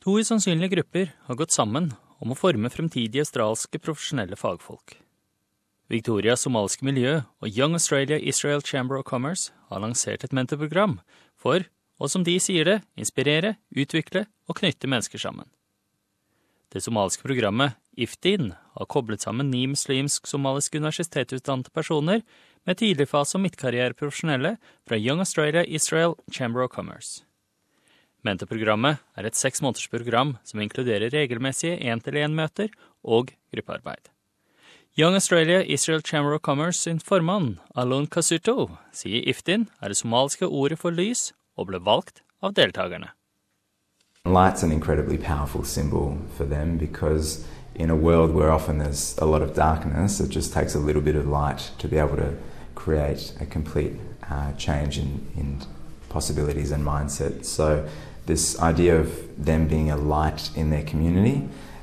To usannsynlige grupper har gått sammen om å forme fremtidige australske profesjonelle fagfolk. Victorias somaliske miljø og Young Australia Israel Chamber of Commerce har lansert et mentorprogram for, og som de sier det, inspirere, utvikle og knytte mennesker sammen. Det somaliske programmet IFTIN har koblet sammen ni muslimsk-somaliske universitetsutdannede personer med tidligfase- og midtkarriereprofesjonelle fra Young Australia Israel Chamber of Commerce. Mentorprogrammet er et seks måneders program som inkluderer regelmessige én-til-én-møter og gruppearbeid. Young Australia Israel Chamber of Commerce sin formann, Alon Kasuto, sier Iftin er det somaliske ordet for lys, og ble valgt av deltakerne. Light's an incredibly powerful symbol for them because in a world where often there's a lot of darkness, it just takes a little bit of light to be able to create a complete uh, change in, in possibilities and mindset. So this idea of them being a light in their community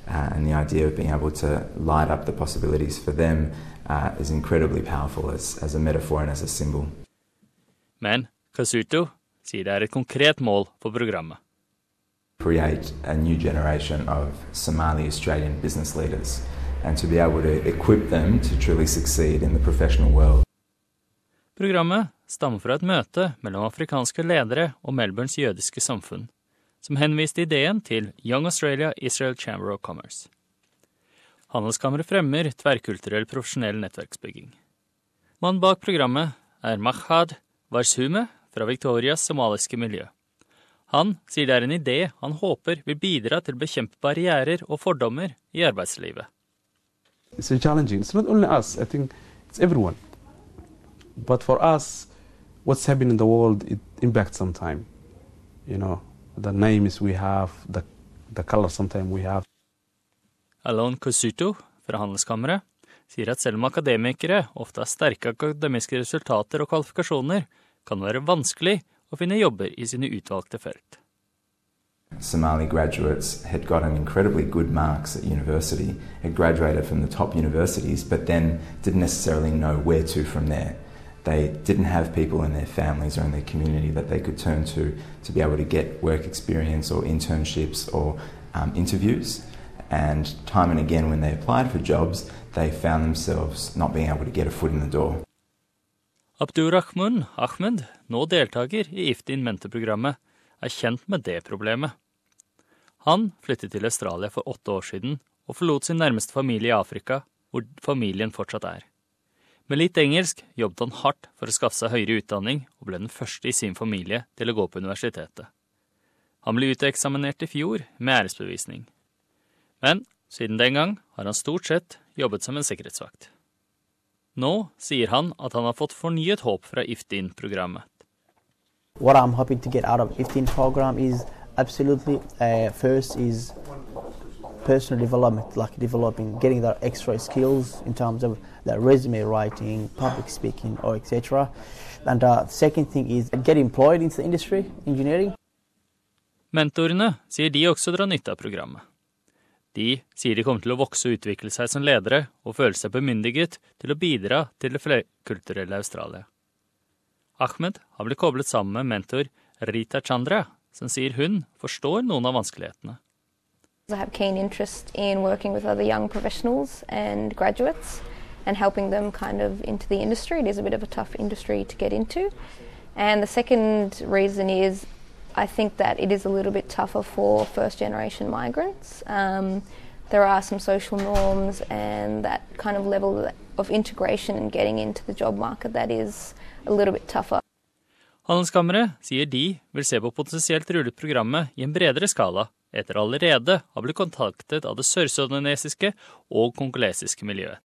uh, and the idea of being able to light up the possibilities for them uh, is incredibly powerful as, as a metaphor and as a symbol. Men Kasuto sier det er et konkret mål for programmet. Create a new generation of Somali Australian business leaders and to be able to equip them to truly succeed in the professional world. Programmet stammer fra et møte mellom afrikanske ledere og Melbournes jødiske samfunn, som henviste ideen til Young Australia Israel Chamber of Commerce. Handelskammeret fremmer tverrkulturell profesjonell nettverksbygging. Mannen bak programmet er Mahad Warsume fra Victorias somaliske miljø. Han sier det er en idé han håper vil bidra til å bekjempe barrierer og fordommer i arbeidslivet. It's challenging. It's not only us. I think it's everyone. But for us, what's happening in the world it impacts sometime. You know, the names we have, the the color sometimes we have. Alon Kosuto fra Handelskammeret sier at selv om akademikere ofte har sterke akademiske resultater og kvalifikasjoner, kan det være vanskelig å finne jobber i sine utvalgte felt. Somali graduates had gotten incredibly good marks at university, had graduated from the top universities, but then didn't necessarily know where to from there. They didn't have people in their families or in their community that they could turn to to be able to get work experience or internships or um, interviews. And time and again, when they applied for jobs, they found themselves not being able to get a foot in the door. Abdurrahman Ahmed, nå deltaker i Iftin mentorprogrammet, er kjent med det problemet. Han flyttet til Australia for åtte år siden og forlot sin nærmeste familie i Afrika, hvor familien fortsatt er. Med litt engelsk jobbet han hardt for å skaffe seg høyere utdanning, og ble den første i sin familie til å gå på universitetet. Han ble uteksaminert i fjor med æresbevisning. Men siden den gang har han stort sett jobbet som en sikkerhetsvakt. Nå sier han at han har fått fornyet håp fra IFTIN-programmet. What I'm hoping to get out of IFTIN program is absolutely uh, first is personal development, like developing, getting the extra skills in terms of their resume writing, public speaking, or etc. And uh, second thing is get employed into the industry, engineering. Mentorene sier de også drar nytte av programmet. De sier de kommer til å vokse og utvikle seg som ledere og føle seg bemyndiget til å bidra til det flerkulturelle Australia. Ahmed har blitt koblet sammen med mentor Rita Chandra, som sier hun forstår noen av vanskelighetene. I have keen interest in working with other young professionals and graduates and helping them kind of into the industry. It is a bit of a tough industry to get into. And the second reason is I think that it is a little bit tougher for first generation migrants. Um, there are some social norms and that kind of level of integration and getting into the job market that is a little bit tougher. Handelskammeret sier de vil se på potensielt rullet programmet i en bredere skala, etter allerede har blitt kontaktet av det sørsudanesiske og kongolesiske miljøet.